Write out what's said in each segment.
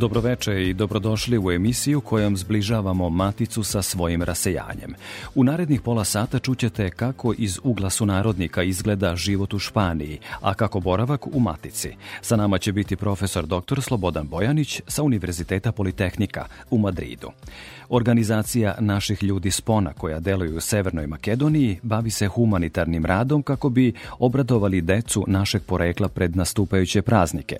Dobroveče i dobrodošli u emisiju kojom zbližavamo Maticu sa svojim rasejanjem. U narednih pola sata čućete kako iz ugla sunarodnika izgleda život u Španiji, a kako boravak u Matici. Sa nama će biti profesor dr. Slobodan Bojanić sa Univerziteta Politehnika u Madridu. Organizacija naših ljudi Spona koja deluju u Severnoj Makedoniji bavi se humanitarnim radom kako bi obradovali decu našeg porekla pred nastupajuće praznike.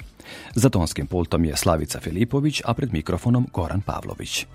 Za tonskim pultom je Slavica Filipović, a pred mikrofonom Goran Pavlović.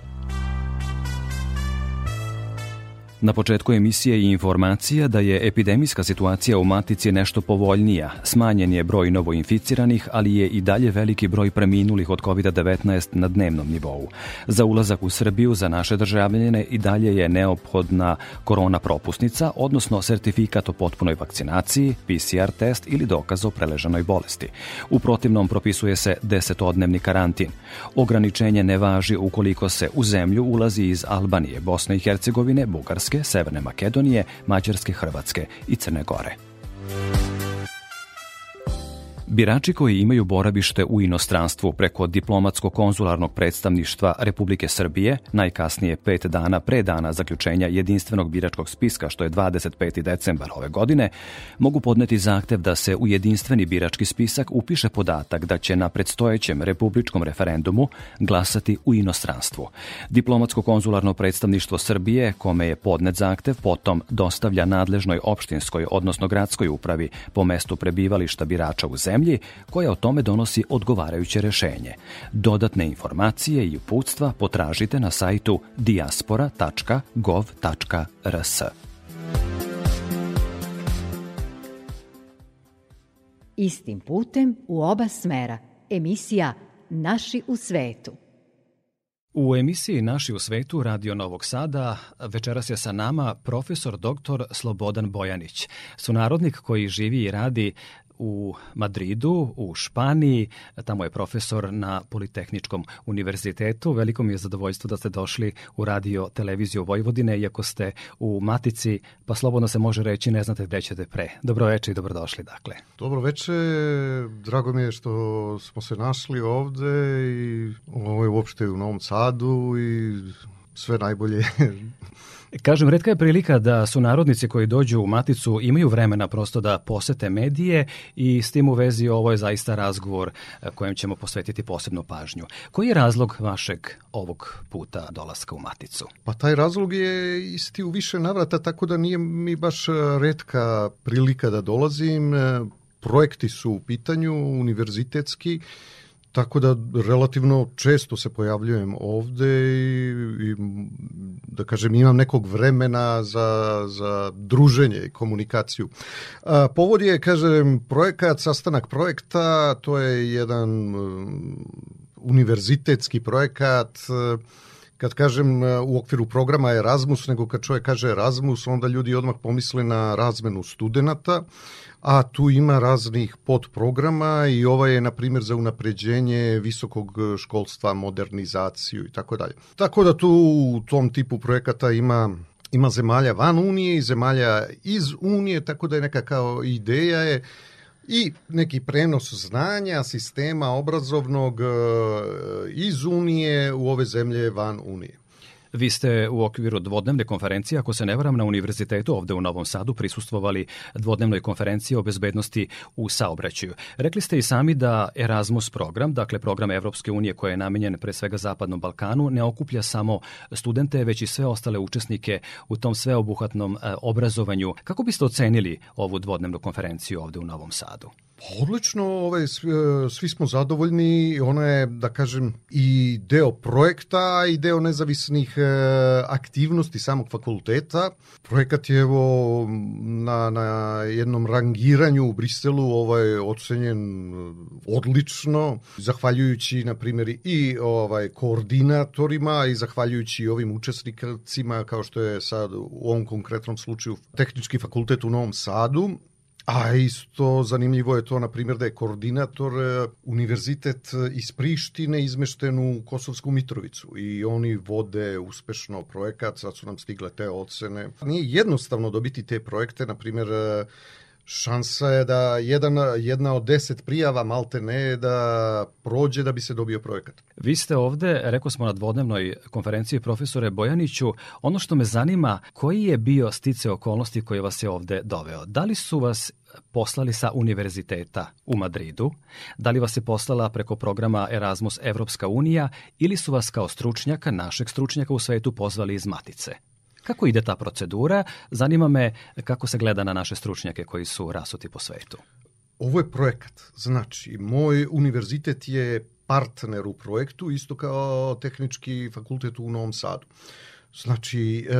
Na početku emisije i informacija da je epidemijska situacija u Matici nešto povoljnija. Smanjen je broj novoinficiranih, ali je i dalje veliki broj preminulih od COVID-19 na dnevnom nivou. Za ulazak u Srbiju za naše državljene i dalje je neophodna korona propusnica, odnosno sertifikat o potpunoj vakcinaciji, PCR test ili dokaz o preležanoj bolesti. U protivnom propisuje se desetodnevni karantin. Ograničenje ne važi ukoliko se u zemlju ulazi iz Albanije, Bosne i Hercegovine, Bugarske, Severne Makedonije, Mađarske, Hrvatske i Crne Gore. Birači koji imaju boravište u inostranstvu preko diplomatsko-konzularnog predstavništva Republike Srbije, najkasnije pet dana pre dana zaključenja jedinstvenog biračkog spiska, što je 25. decembar ove godine, mogu podneti zahtev da se u jedinstveni birački spisak upiše podatak da će na predstojećem republičkom referendumu glasati u inostranstvu. Diplomatsko-konzularno predstavništvo Srbije, kome je podnet zahtev, potom dostavlja nadležnoj opštinskoj, odnosno gradskoj upravi po mestu prebivališta birača u zemlji zemlji koja o tome donosi odgovarajuće rešenje. Dodatne informacije i uputstva potražite na sajtu diaspora.gov.rs. Istim putem u oba smera. Emisija Naši u svetu. U emisiji Naši u svetu Radio Novog Sada večeras je sa nama profesor dr. Slobodan Bojanić, sunarodnik koji živi i radi u Madridu, u Španiji. Tamo je profesor na Politehničkom univerzitetu. Veliko mi je zadovoljstvo da ste došli u radio televiziju Vojvodine, iako ste u Matici, pa slobodno se može reći ne znate gde ćete pre. Dobroveče i dobrodošli, dakle. Dobroveče, drago mi je što smo se našli ovde i ovo je uopšte u Novom Sadu i sve najbolje Kažem, redka je prilika da su narodnici koji dođu u Maticu imaju vremena prosto da posete medije i s tim u vezi ovo je zaista razgovor e, kojem ćemo posvetiti posebnu pažnju. Koji je razlog vašeg ovog puta dolaska u Maticu? Pa taj razlog je isti u više navrata, tako da nije mi baš redka prilika da dolazim. E, projekti su u pitanju, univerzitetski, Tako da relativno često se pojavljujem ovde i, i da kažem imam nekog vremena za, za druženje i komunikaciju. A, povod je, kažem, projekat, sastanak projekta, to je jedan um, univerzitetski projekat kad kažem u okviru programa Erasmus, nego kad čovjek kaže Erasmus, onda ljudi odmah pomisle na razmenu studenta a tu ima raznih podprograma i ova je, na primjer, za unapređenje visokog školstva, modernizaciju i tako dalje. Tako da tu u tom tipu projekata ima ima zemalja van Unije i zemalja iz Unije, tako da je neka kao ideja je i neki prenos znanja sistema obrazovnog e, iz Unije u ove zemlje van Unije. Vi ste u okviru dvodnevne konferencije, ako se ne varam, na univerzitetu ovde u Novom Sadu prisustvovali dvodnevnoj konferenciji o bezbednosti u saobraćaju. Rekli ste i sami da Erasmus program, dakle program Evropske unije koji je namenjen pre svega Zapadnom Balkanu, ne okuplja samo studente, već i sve ostale učesnike u tom sveobuhvatnom e, obrazovanju. Kako biste ocenili ovu dvodnevnu konferenciju ovde u Novom Sadu? Odlično, ovaj, svi, e, svi smo zadovoljni. Ona je, da kažem, i deo projekta i deo nezavisnih e, aktivnosti samog fakulteta. Projekat je evo na, na jednom rangiranju u Briselu ovaj ocenjen odlično, zahvaljujući na primjer i ovaj koordinatorima i zahvaljujući ovim učesnicima kao što je sad u ovom konkretnom slučaju Tehnički fakultet u Novom Sadu A isto zanimljivo je to, na primjer, da je koordinator e, univerzitet iz Prištine izmešten u Kosovsku Mitrovicu i oni vode uspešno projekat, sad su nam stigle te ocene. Nije jednostavno dobiti te projekte, na primjer, e, šansa je da jedan, jedna od deset prijava malte ne da prođe da bi se dobio projekat. Vi ste ovde, rekao smo na dvodnevnoj konferenciji profesore Bojaniću, ono što me zanima, koji je bio stice okolnosti koji vas je ovde doveo? Da li su vas poslali sa univerziteta u Madridu, da li vas je poslala preko programa Erasmus Evropska unija ili su vas kao stručnjaka, našeg stručnjaka u svetu pozvali iz Matice? Kako ide ta procedura? Zanima me kako se gleda na naše stručnjake koji su rasuti po svetu. Ovo je projekat. Znači, moj univerzitet je partner u projektu, isto kao tehnički fakultet u Novom Sadu. Znači, e,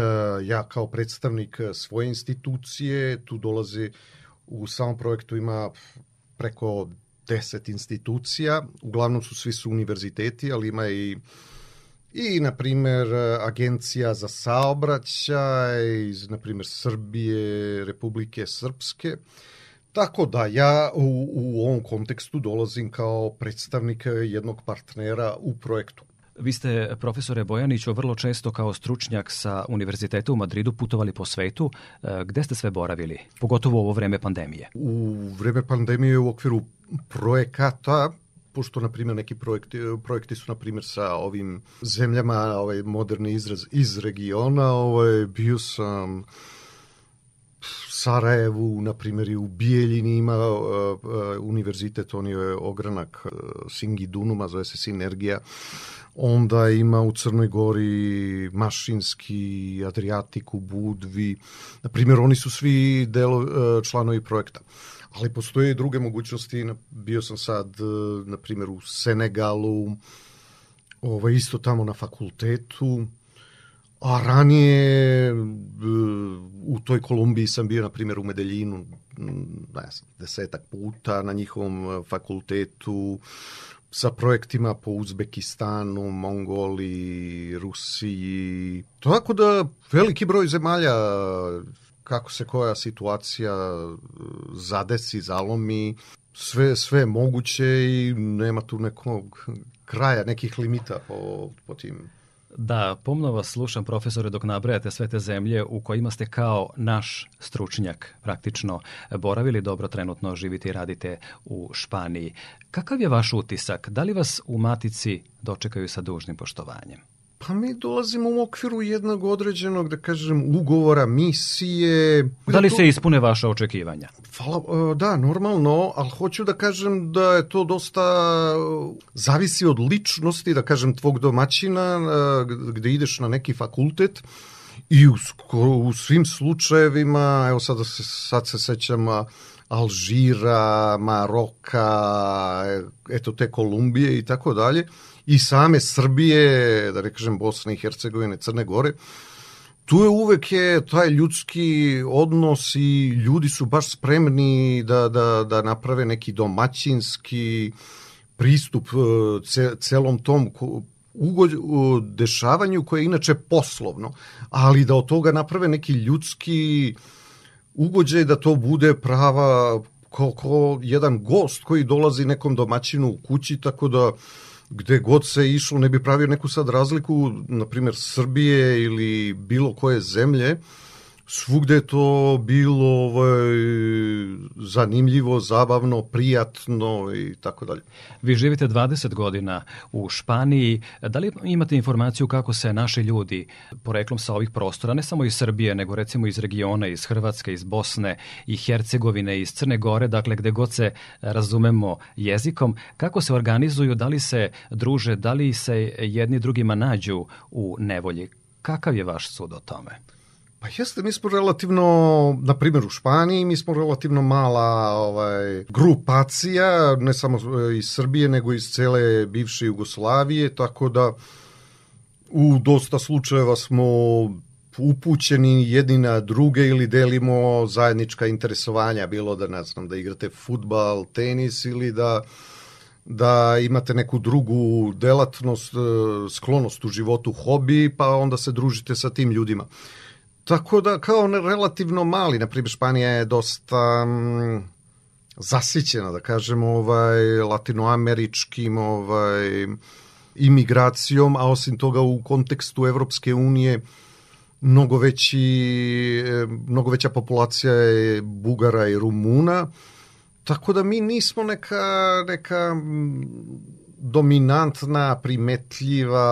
ja kao predstavnik svoje institucije, tu dolaze u samom projektu ima preko 10 institucija, uglavnom su svi su univerziteti, ali ima i i, na primer, Agencija za saobraćaj iz, na primer, Srbije, Republike Srpske. Tako da ja u, u ovom kontekstu dolazim kao predstavnik jednog partnera u projektu. Vi ste, profesore Bojaniću, vrlo često kao stručnjak sa Univerziteta u Madridu putovali po svetu. E, gde ste sve boravili, pogotovo u ovo vreme pandemije? U vreme pandemije u okviru projekata pošto na primjer neki projekti, projekti su na primjer sa ovim zemljama, ovaj moderni izraz iz regiona, ovaj bio sam Sarajevu, na primjer i u Bijeljini ima uh, uh, univerzitet, on je ogranak uh, Singi Dunuma, zove se Sinergija. Onda ima u Crnoj Gori Mašinski, Adriatiku, Budvi. Na primjer, oni su svi delo, uh, članovi projekta. Ali postoje i druge mogućnosti. Bio sam sad, uh, na primjer, u Senegalu, ovaj, isto tamo na fakultetu. A ranije u toj Kolumbiji sam bio, na primjer, u Medeljinu, ne znam, desetak puta na njihovom fakultetu sa projektima po Uzbekistanu, Mongoliji, Rusiji. Tako da veliki broj zemalja kako se koja situacija zadesi, zalomi, sve, sve moguće i nema tu nekog kraja, nekih limita po, po tim Da, pomno vas slušam, profesore, dok nabrajate sve te zemlje u kojima ste kao naš stručnjak praktično boravili dobro trenutno, živite i radite u Španiji. Kakav je vaš utisak? Da li vas u Matici dočekaju sa dužnim poštovanjem? Pa mi dolazimo u okviru jednog određenog, da kažem, ugovora, misije. Da li se ispune vaše očekivanja? Hvala, e, da, normalno, ali hoću da kažem da je to dosta e, zavisi od ličnosti, da kažem, tvog domaćina, e, gde ideš na neki fakultet i u, u svim slučajevima, evo sad se, sad se sećam Alžira, Maroka, eto te Kolumbije i tako dalje, i same Srbije, da ne kažem Bosne i Hercegovine, Crne Gore, tu je uvek je taj ljudski odnos i ljudi su baš spremni da, da, da naprave neki domaćinski pristup e, celom tom ugod, dešavanju koje je inače poslovno, ali da od toga naprave neki ljudski ugođaj da to bude prava ko, ko jedan gost koji dolazi nekom domaćinu u kući, tako da gde god se išlo ne bi pravio neku sad razliku, na primjer Srbije ili bilo koje zemlje, svugde je to bilo ovaj, zanimljivo, zabavno, prijatno i tako dalje. Vi živite 20 godina u Španiji. Da li imate informaciju kako se naši ljudi poreklom sa ovih prostora, ne samo iz Srbije, nego recimo iz regiona, iz Hrvatske, iz Bosne i Hercegovine, iz Crne Gore, dakle gde god se razumemo jezikom, kako se organizuju, da li se druže, da li se jedni drugima nađu u nevolji? Kakav je vaš sud o tome? Pa jeste, mi smo relativno, na primjer u Španiji, mi smo relativno mala ovaj, grupacija, ne samo iz Srbije, nego iz cele bivše Jugoslavije, tako da U dosta slučajeva smo upućeni jedni na druge ili delimo zajednička interesovanja, bilo da ne znam, da igrate futbal, tenis ili da da imate neku drugu delatnost, e, sklonost u životu, hobi, pa onda se družite sa tim ljudima. Tako da kao relativno mali, na primjer Španija je dosta mm, zasićena, da kažemo, ovaj, latinoameričkim ovaj, imigracijom, a osim toga u kontekstu Evropske unije mnogo, veći, e, mnogo veća populacija je Bugara i Rumuna, tako da mi nismo neka, neka dominantna, primetljiva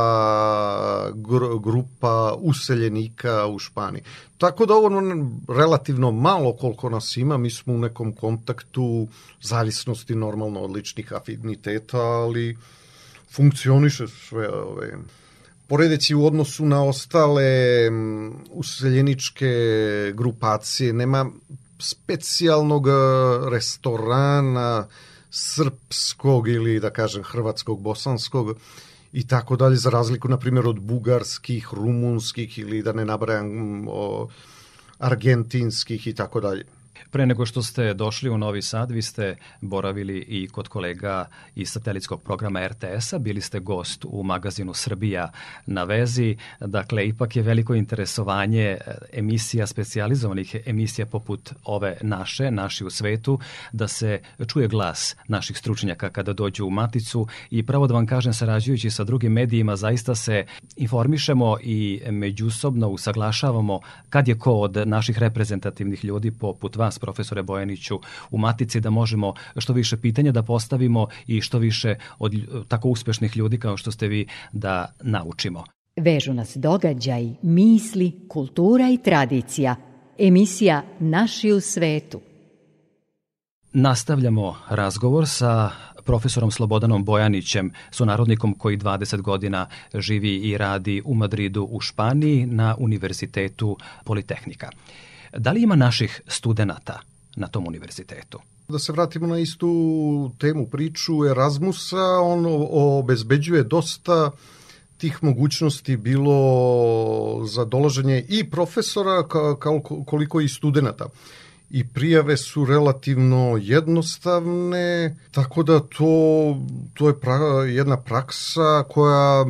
gr grupa useljenika u Španiji. Tako da ovo relativno malo koliko nas ima, mi smo u nekom kontaktu zavisnosti normalno od ličnih afiniteta, ali funkcioniše sve ove poredeći u odnosu na ostale useljeničke grupacije, nema specijalnog restorana srpskog ili da kažem hrvatskog, bosanskog i tako dalje, za razliku na primjer od bugarskih, rumunskih ili da ne nabrajam o, argentinskih i tako dalje. Pre nego što ste došli u Novi Sad, vi ste boravili i kod kolega iz satelitskog programa RTS-a, bili ste gost u magazinu Srbija na vezi, dakle ipak je veliko interesovanje e, emisija, specializovanih emisija poput ove naše, naši u svetu, da se čuje glas naših stručnjaka kada dođu u Maticu. I pravo da vam kažem, sarađujući sa drugim medijima, zaista se informišemo i međusobno usaglašavamo kad je ko od naših reprezentativnih ljudi poput vas profesore Bojaniću u Matici da možemo što više pitanja da postavimo i što više od tako uspešnih ljudi kao što ste vi da naučimo. Vežu nas događaj, misli, kultura i tradicija. Emisija Naši u svetu. Nastavljamo razgovor sa profesorom Slobodanom Bojanićem, sunarodnikom koji 20 godina živi i radi u Madridu u Španiji na Univerzitetu Politehnika. Da li ima naših studenta na tom univerzitetu? Da se vratimo na istu temu priču Erasmusa, on obezbeđuje dosta tih mogućnosti bilo za dolaženje i profesora kao koliko i studenta i prijave su relativno jednostavne, tako da to, to je pra, jedna praksa koja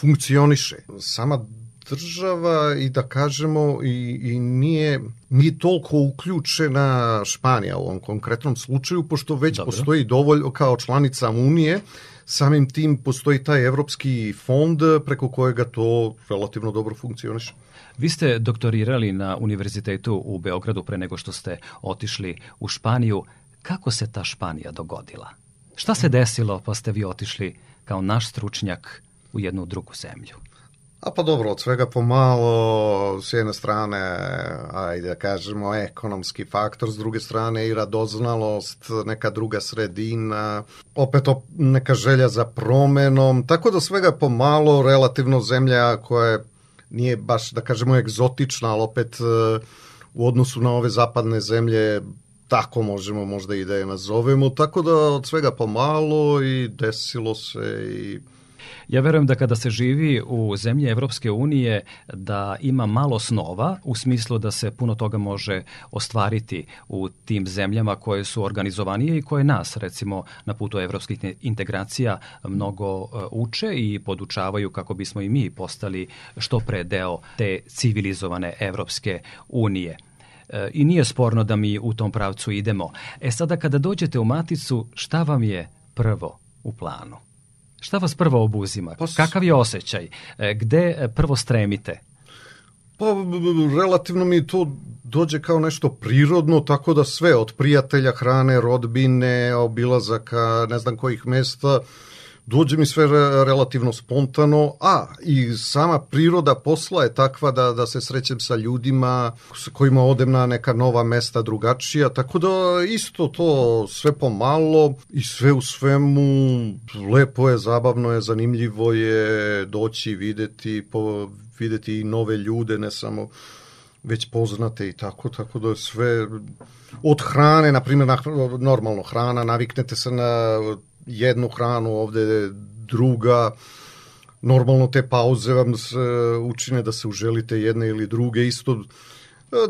funkcioniše. Sama država i da kažemo i, i nije, nije toliko uključena Španija u ovom konkretnom slučaju, pošto već Dobro. postoji dovoljno kao članica Unije, samim tim postoji taj evropski fond preko kojega to relativno dobro funkcioniše. Vi ste doktorirali na univerzitetu u Beogradu pre nego što ste otišli u Španiju. Kako se ta Španija dogodila? Šta se desilo pa ste vi otišli kao naš stručnjak u jednu drugu zemlju? A pa dobro, od svega pomalo, s jedne strane, ajde da kažemo, ekonomski faktor, s druge strane i radoznalost, neka druga sredina, opet neka želja za promenom, tako da svega pomalo, relativno zemlja koja nije baš, da kažemo, egzotična, ali opet e, u odnosu na ove zapadne zemlje tako možemo možda i da je nazovemo, tako da od svega pomalo i desilo se i Ja verujem da kada se živi u zemlji Evropske unije da ima malo snova u smislu da se puno toga može ostvariti u tim zemljama koje su organizovanije i koje nas recimo na putu evropskih integracija mnogo e, uče i podučavaju kako bismo i mi postali što pre deo te civilizovane Evropske unije e, i nije sporno da mi u tom pravcu idemo. E sada kada dođete u Maticu, šta vam je prvo u planu? Šta vas prvo obuzima? Pa, Kakav je osjećaj? E, gde e, prvo stremite? Pa, relativno mi to dođe kao nešto prirodno, tako da sve od prijatelja, hrane, rodbine, obilazaka, ne znam kojih mesta, dođe mi sve relativno spontano, a i sama priroda posla je takva da, da se srećem sa ljudima sa kojima odem na neka nova mesta drugačija, tako da isto to sve pomalo i sve u svemu lepo je, zabavno je, zanimljivo je doći videti, po, videti i nove ljude, ne samo već poznate i tako, tako da sve od hrane, na primjer, normalno hrana, naviknete se na jednu hranu, ovde druga, normalno te pauze vam se učine da se uželite jedne ili druge, isto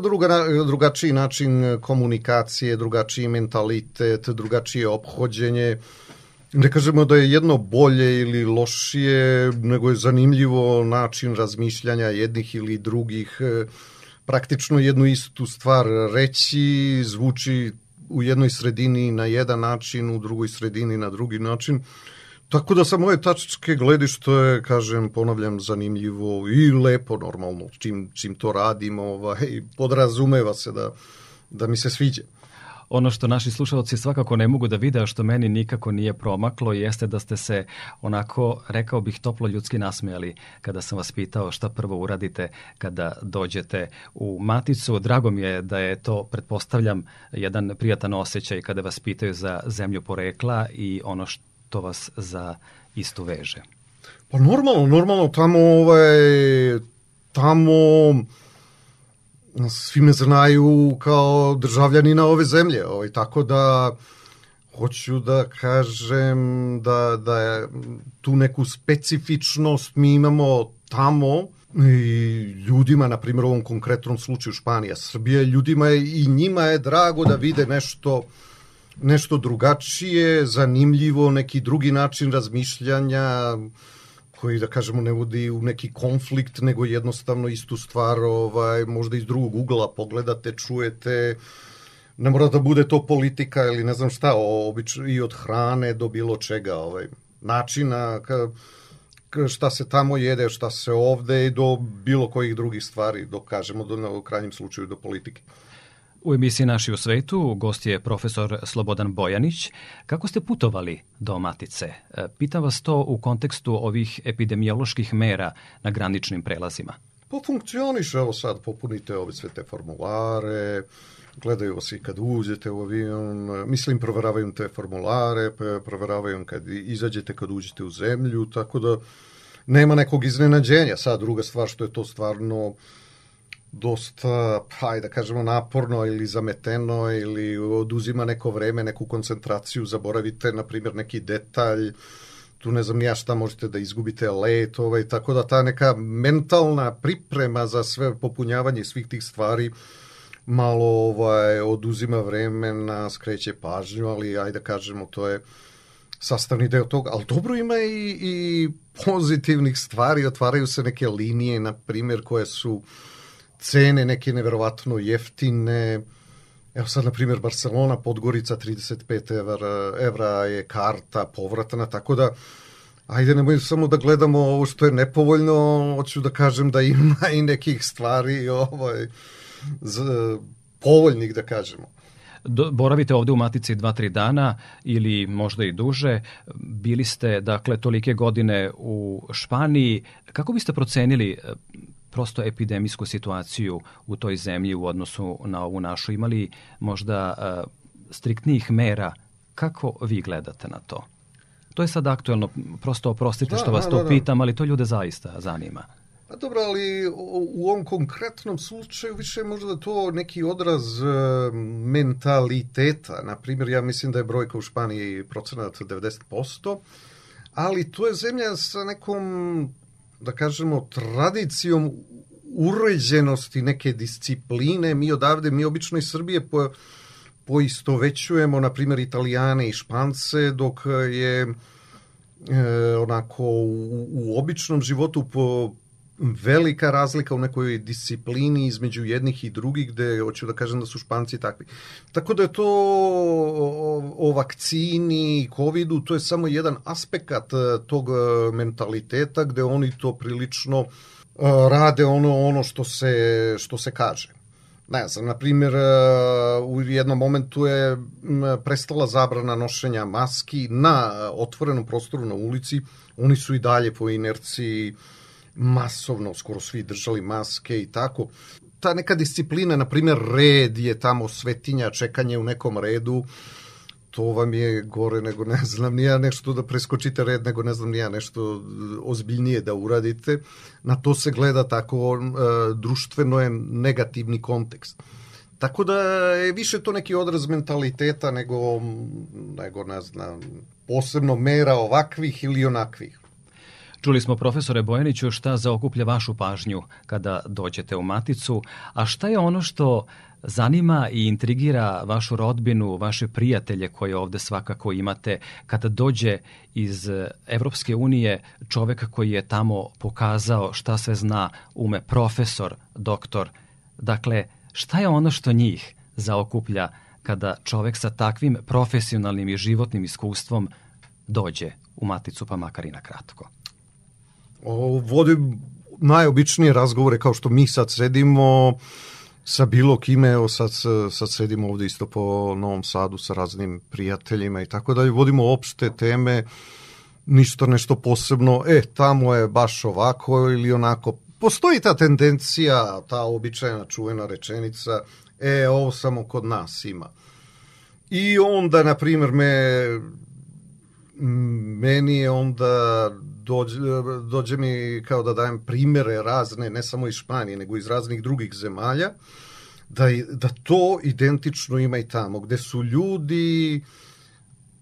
druga, drugačiji način komunikacije, drugačiji mentalitet, drugačije ophođenje. Ne kažemo da je jedno bolje ili lošije, nego je zanimljivo način razmišljanja jednih ili drugih. Praktično jednu istu stvar reći, zvuči u jednoj sredini na jedan način, u drugoj sredini na drugi način. Tako da sa moje tačke gledište je, kažem, ponavljam, zanimljivo i lepo normalno, čim, čim to radimo, ovaj, podrazumeva se da, da mi se sviđa. Ono što naši slušalci svakako ne mogu da vide, a što meni nikako nije promaklo, jeste da ste se onako, rekao bih, toplo ljudski nasmijali kada sam vas pitao šta prvo uradite kada dođete u Maticu. Drago mi je da je to, pretpostavljam, jedan prijatan osjećaj kada vas pitaju za zemlju porekla i ono što vas za istu veže. Pa normalno, normalno, tamo, ovaj, tamo svi me znaju kao državljanina ove zemlje, ovaj, tako da hoću da kažem da, da tu neku specifičnost mi imamo tamo i ljudima, na primjer u ovom konkretnom slučaju Španija, Srbija, ljudima je, i njima je drago da vide nešto nešto drugačije, zanimljivo, neki drugi način razmišljanja, koji da kažemo ne vodi u neki konflikt nego jednostavno istu stvar ovaj možda iz drugog ugla pogledate, čujete ne mora da bude to politika ili ne znam šta, obično i od hrane do bilo čega, ovaj načina ka, ka, šta se tamo jede, šta se ovde i do bilo kojih drugih stvari, do kažemo do u krajnjem slučaju do politike. U emisiji Naši u svetu gost je profesor Slobodan Bojanić. Kako ste putovali do Matice? E, pitam vas to u kontekstu ovih epidemioloških mera na graničnim prelazima. Pa funkcioniše, evo sad popunite ove sve te formulare, gledaju vas i kad uđete u avion, mislim proveravaju te formulare, proveravaju kad izađete, kad uđete u zemlju, tako da nema nekog iznenađenja. Sad druga stvar što je to stvarno dosta, hajde da kažemo, naporno ili zameteno ili oduzima neko vreme, neku koncentraciju, zaboravite, na primjer, neki detalj, tu ne znam ja šta možete da izgubite let, ovaj, tako da ta neka mentalna priprema za sve popunjavanje svih tih stvari malo ovaj, oduzima vremena, skreće pažnju, ali ajde da kažemo, to je sastavni deo toga, ali dobro ima i, i pozitivnih stvari, otvaraju se neke linije, na primjer, koje su uh, cene neke neverovatno jeftine. Evo sad, na primjer, Barcelona, Podgorica, 35 evra, evra je karta povratna, tako da ajde nemoj samo da gledamo ovo što je nepovoljno, hoću da kažem da ima i nekih stvari ovaj, z, povoljnih, da kažemo. Do, boravite ovde u Matici 2-3 dana ili možda i duže. Bili ste, dakle, tolike godine u Španiji. Kako biste procenili prosto epidemijsku situaciju u toj zemlji u odnosu na ovu našu? Imali možda uh, striktnijih mera? Kako vi gledate na to? To je sad aktuelno, prosto oprostite da, što vas da, to da, da. pitam, ali to ljude zaista zanima. Pa dobro, ali u ovom konkretnom slučaju više možda to neki odraz e, mentaliteta. Naprimjer, ja mislim da je brojka u Španiji procenat 90%, ali to je zemlja sa nekom da kažemo, tradicijom uređenosti neke discipline. Mi odavde, mi obično iz Srbije po, poistovećujemo, na primjer, Italijane i Špance, dok je e, onako u, u običnom životu po velika razlika u nekoj disciplini između jednih i drugih, gde hoću da kažem da su španci takvi. Tako da je to o, o vakcini, covidu, to je samo jedan aspekt e, tog e, mentaliteta gde oni to prilično e, rade ono ono što se, što se kaže. Ne znam, na primjer, u jednom momentu je prestala zabrana nošenja maski na otvorenom prostoru na ulici, oni su i dalje po inerciji uh, masovno, skoro svi držali maske i tako. Ta neka disciplina, na primjer red je tamo svetinja, čekanje u nekom redu, to vam je gore nego ne znam nija nešto da preskočite red, nego ne znam nija nešto ozbiljnije da uradite. Na to se gleda tako, e, društveno je negativni kontekst. Tako da je više to neki odraz mentaliteta nego, nego ne znam, posebno mera ovakvih ili onakvih. Čuli smo profesore Bojaniću šta zaokuplja vašu pažnju kada dođete u Maticu, a šta je ono što zanima i intrigira vašu rodbinu, vaše prijatelje koje ovde svakako imate, kada dođe iz Evropske unije čovek koji je tamo pokazao šta sve zna, ume profesor, doktor. Dakle, šta je ono što njih zaokuplja kada čovek sa takvim profesionalnim i životnim iskustvom dođe u Maticu, pa makar i na kratko? Vodim najobičnije razgovore kao što mi sad sedimo, sa bilo kime, evo sad, sad sedimo ovde isto po Novom Sadu sa raznim prijateljima i tako dalje, vodimo opšte teme, ništa nešto posebno, e, tamo je baš ovako ili onako. Postoji ta tendencija, ta običajna čuvena rečenica, e, ovo samo kod nas ima. I onda, na primjer, me, meni je onda dođe, dođe mi kao da dajem primere razne, ne samo iz Španije, nego iz raznih drugih zemalja, da, da to identično ima i tamo, gde su ljudi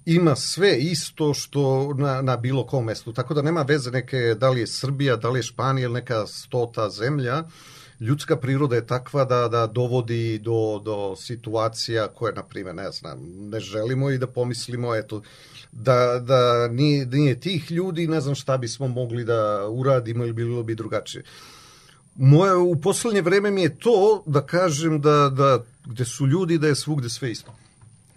ima sve isto što na, na bilo kom mestu. Tako da nema veze neke, da li je Srbija, da li je Španija ili neka stota zemlja. Ljudska priroda je takva da, da dovodi do, do situacija koje, na primjer, ne znam, ne želimo i da pomislimo, eto, da, da nije, nije tih ljudi, ne znam šta bismo mogli da uradimo ili bilo bi drugačije. Moje, u poslednje vreme mi je to da kažem da, da gde su ljudi da je svugde sve isto.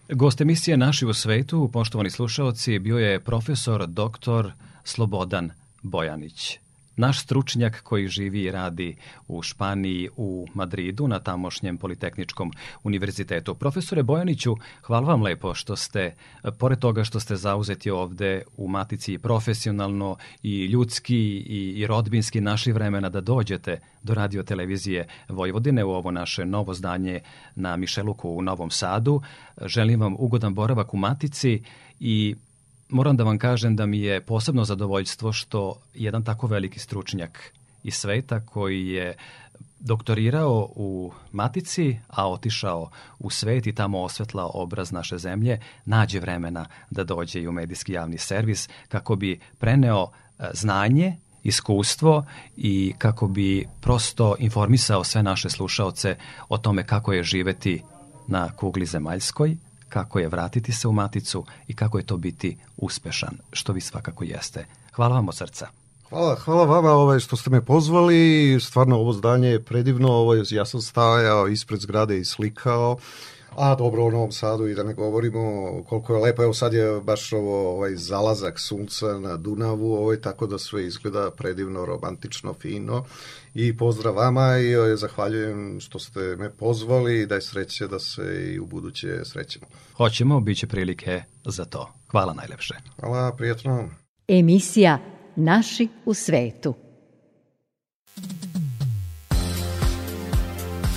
Gost emisije Naši u svetu, poštovani slušaoci, bio je profesor dr. Slobodan Bojanić naš stručnjak koji živi i radi u Španiji, u Madridu, na tamošnjem Politehničkom univerzitetu. Profesore Bojaniću, hvala vam lepo što ste, pored toga što ste zauzeti ovde u Matici profesionalno i ljudski i, i rodbinski naši vremena da dođete do radio televizije Vojvodine u ovo naše novo zdanje na Mišeluku u Novom Sadu. Želim vam ugodan boravak u Matici i moram da vam kažem da mi je posebno zadovoljstvo što jedan tako veliki stručnjak iz sveta koji je doktorirao u Matici, a otišao u svet i tamo osvetlao obraz naše zemlje, nađe vremena da dođe i u medijski javni servis kako bi preneo e, znanje, iskustvo i kako bi prosto informisao sve naše slušaoce o tome kako je živeti na kugli zemaljskoj, kako je vratiti se u maticu i kako je to biti uspešan, što vi svakako jeste. Hvala vam od srca. Hvala, hvala vama ovaj, što ste me pozvali. Stvarno ovo zdanje je predivno. Ovo ja sam stajao ispred zgrade i slikao. A dobro, u Novom Sadu i da ne govorimo koliko je lepo. Evo sad je baš ovo, ovaj zalazak sunca na Dunavu, ovaj, tako da sve izgleda predivno, romantično, fino. I pozdrav vama i ovaj, zahvaljujem što ste me pozvali i da je sreće da se i u buduće srećemo. Hoćemo, bit će prilike za to. Hvala najlepše. Hvala, prijatno. Emisija Naši u svetu.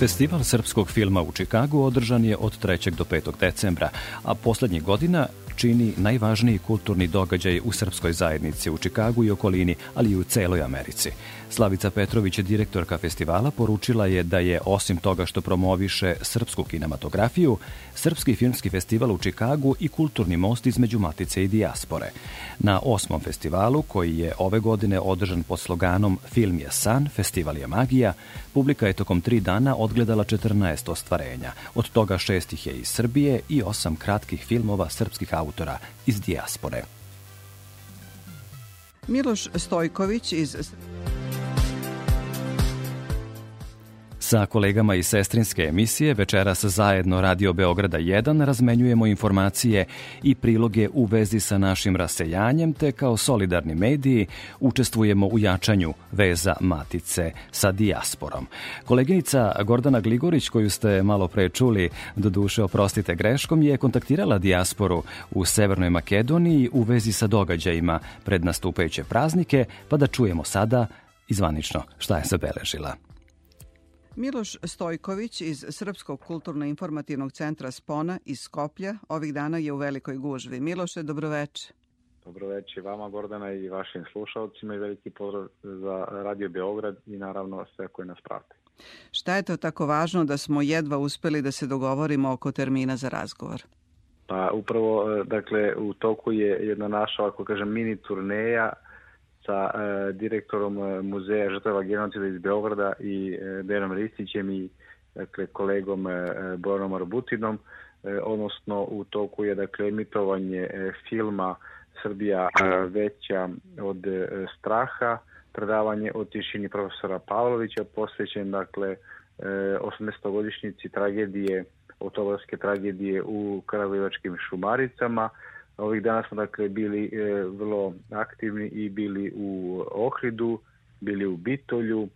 Festival srpskog filma u Čikagu održan je od 3. do 5. decembra, a poslednjih godina čini najvažniji kulturni događaj u srpskoj zajednici u Čikagu i okolini, ali i u celoj Americi. Slavica Petrović, direktorka festivala, poručila je da je, osim toga što promoviše srpsku kinematografiju, Srpski filmski festival u Čikagu i kulturni most između Matice i dijaspore. Na osmom festivalu, koji je ove godine održan pod sloganom Film je san, festival je magija, publika je tokom tri dana odgledala 14 ostvarenja. Od toga šest ih je iz Srbije i osam kratkih filmova srpskih autora iz dijaspore. Miloš Stojković iz Sa kolegama iz sestrinske emisije večeras zajedno Radio Beograda 1 razmenjujemo informacije i priloge u vezi sa našim rasejanjem te kao solidarni mediji učestvujemo u jačanju veza matice sa dijasporom. Koleginica Gordana Gligorić koju ste malo pre čuli, do duše oprostite greškom, je kontaktirala dijasporu u Severnoj Makedoniji u vezi sa događajima pred nastupajuće praznike, pa da čujemo sada izvanično šta je zabeležila. Miloš Stojković iz Srpskog kulturno-informativnog centra Spona iz Skoplja ovih dana je u velikoj gužvi. Miloše, dobroveče. Dobroveče vama, Gordana, i vašim slušalcima i veliki pozdrav za Radio Beograd i naravno sve koje nas prate. Šta je to tako važno da smo jedva uspeli da se dogovorimo oko termina za razgovor? Pa upravo, dakle, u toku je jedna naša, ako kažem, mini turneja sa direktorom Muzeja žrtava genocida iz Beograda i Benom Ristićem i dakle, kolegom Boranom Arbutinom, odnosno u toku je dakle, emitovanje filma Srbija veća od straha, predavanje o tišini profesora Pavlovića, posvećen dakle 80-godišnjici tragedije, otobarske tragedije u Kragujevačkim šumaricama. Ovih dana smo dakle bili e, vrlo aktivni i bili u Ohridu, bili u Bitolju,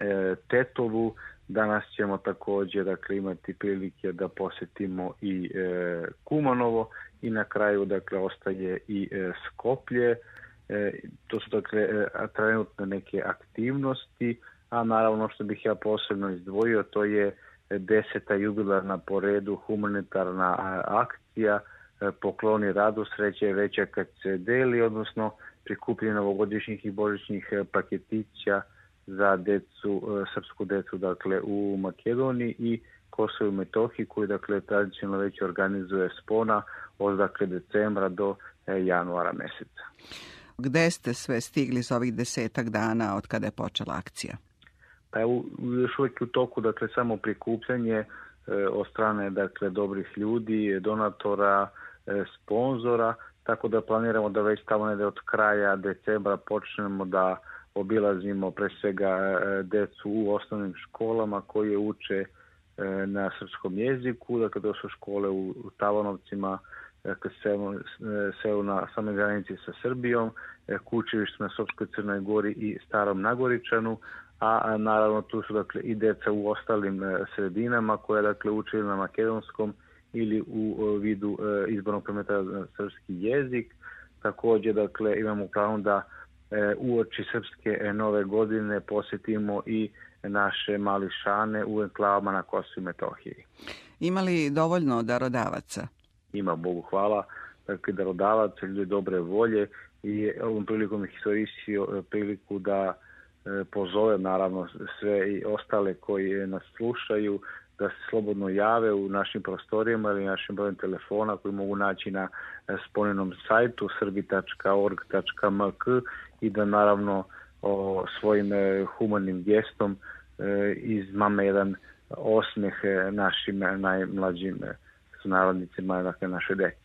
e, Tetovu. Danas ćemo takođe dakle, imati prilike da posetimo i e, Kumanovo i na kraju dakle ostaje i e, Skoplje. E, to su dakle e, trenutne neke aktivnosti, a naravno što bih ja posebno izdvojio to je deseta jubilarna po redu humanitarna akcija Pokloni radu, sreće je veća kad se deli, odnosno prikupljenje novogodišnjih i božićnih e, paketića za decu, e, srpsku decu dakle, u Makedoniji i Kosovo i Metohiji koji dakle tradicionalno već organizuje spona od dakle decembra do januara meseca. Gde ste sve stigli za ovih desetak dana od kada je počela akcija? Pa evo, još uvijek u toku, dakle, samo prikupljanje e, od strane, dakle, dobrih ljudi, donatora, e, sponzora, tako da planiramo da već tamo nede od kraja decembra počnemo da obilazimo pre svega e, decu u osnovnim školama koje uče e, na srpskom jeziku, dakle to su škole u, Tavanovcima, dakle selu, selu na samoj granici sa Srbijom, kućevište na Sopskoj Crnoj Gori i Starom Nagoričanu, a naravno tu su dakle i deca u ostalim e, sredinama koja dakle uče na makedonskom ili u vidu e, izbornog predmeta za srpski jezik. Takođe dakle imamo pravo da e, uoči srpske nove godine posetimo i naše mališane u enklavama na Kosovo i Metohiji. Ima li dovoljno darodavaca? Ima, Bogu hvala, dakle darodavaca, ljudi dobre volje i ovom prilikom ih iskoristio priliku da E, pozove naravno sve i ostale koji nas slušaju da se slobodno jave u našim prostorijama ili našim brojem telefona koji mogu naći na e, spomenom sajtu srbi.org.mk i da naravno o svojim e, humanim gestom izmame jedan osmeh našim najmlađim sunarodnicima, dakle naše deci.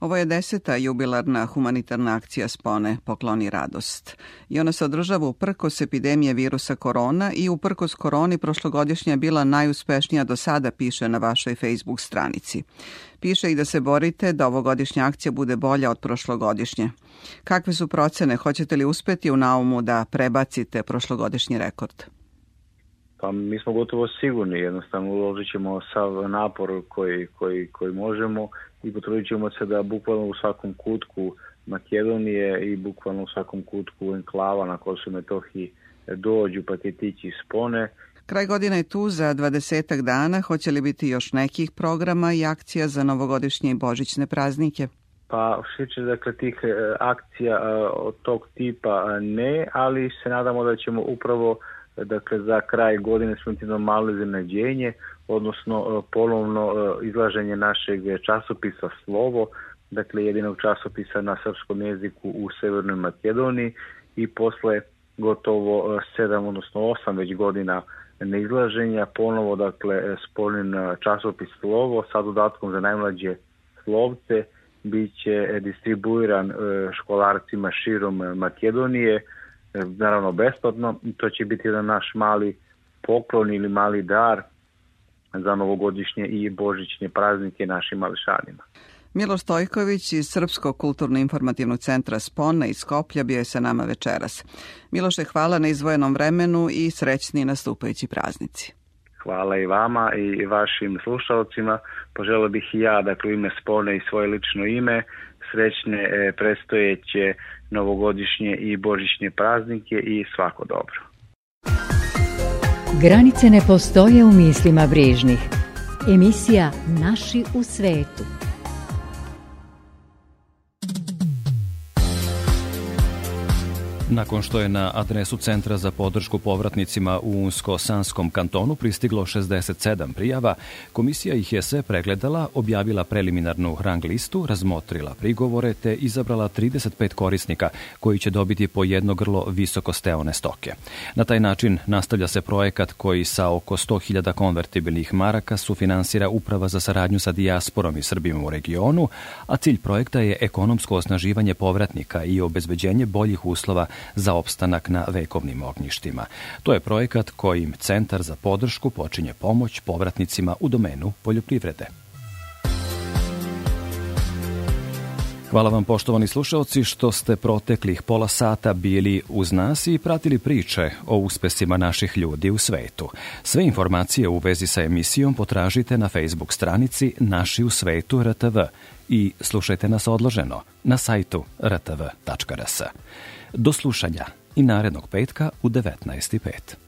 Ovo je deseta jubilarna humanitarna akcija Spone Pokloni radost. I ona se održava uprkos epidemije virusa korona i uprkos koroni prošlogodišnja je bila najuspešnija do sada, piše na vašoj Facebook stranici. Piše i da se borite da ovogodišnja akcija bude bolja od prošlogodišnje. Kakve su procene? Hoćete li uspeti u naumu da prebacite prošlogodišnji rekord? Pa mi smo gotovo sigurni, jednostavno uložit ćemo sav napor koji, koji, koji možemo i potrudit ćemo se da bukvalno u svakom kutku Makedonije i bukvalno u svakom kutku enklava na Kosovo Metohiji dođu paketići spone. Kraj godine je tu za 20 dana. Hoće li biti još nekih programa i akcija za novogodišnje i božićne praznike? Pa što dakle tih e, akcija e, od tog tipa e, ne, ali se nadamo da ćemo upravo dakle za kraj godine imati malo iznenađenje, odnosno e, polovno e, izlaženje našeg časopisa Slovo, dakle jedinog časopisa na srpskom jeziku u Severnoj Makedoniji i posle gotovo 7, e, odnosno 8 već godina neizlaženja, ponovo dakle spolnin časopis Slovo sa dodatkom za najmlađe slovce, biće distribuiran školarcima širom Makedonije, naravno besplatno. To će biti jedan naš mali poklon ili mali dar za novogodišnje i božićne praznike našim mališanima. Milo Stojković iz Srpskog kulturno-informativnog centra Spona iz Skoplja bio je sa nama večeras. Miloše, hvala na izvojenom vremenu i srećni nastupajući praznici. Hvala i vama i vašim slušalcima. Poželio bih i ja, dakle, ime Spone i svoje lično ime, srećne e, prestojeće novogodišnje i božićne praznike i svako dobro. Granice ne postoje u mislima brižnih. Emisija Naši u svetu. Nakon što je na adresu Centra za podršku povratnicima u Unsko-Sanskom kantonu pristiglo 67 prijava, komisija ih je sve pregledala, objavila preliminarnu rang listu, razmotrila prigovore te izabrala 35 korisnika koji će dobiti po jedno grlo visokosteone stoke. Na taj način nastavlja se projekat koji sa oko 100.000 konvertibilnih maraka sufinansira Uprava za saradnju sa dijasporom i Srbima u regionu, a cilj projekta je ekonomsko osnaživanje povratnika i obezbeđenje boljih uslova za opstanak na vekovnim ognjištima. To je projekat kojim Centar za podršku počinje pomoć povratnicima u domenu poljoprivrede. Hvala vam poštovani slušalci što ste proteklih pola sata bili uz nas i pratili priče o uspesima naših ljudi u svetu. Sve informacije u vezi sa emisijom potražite na Facebook stranici Naši u svetu RTV i slušajte nas odloženo na sajtu rtv.rs. Do slušanja i narednog petka u 19.5.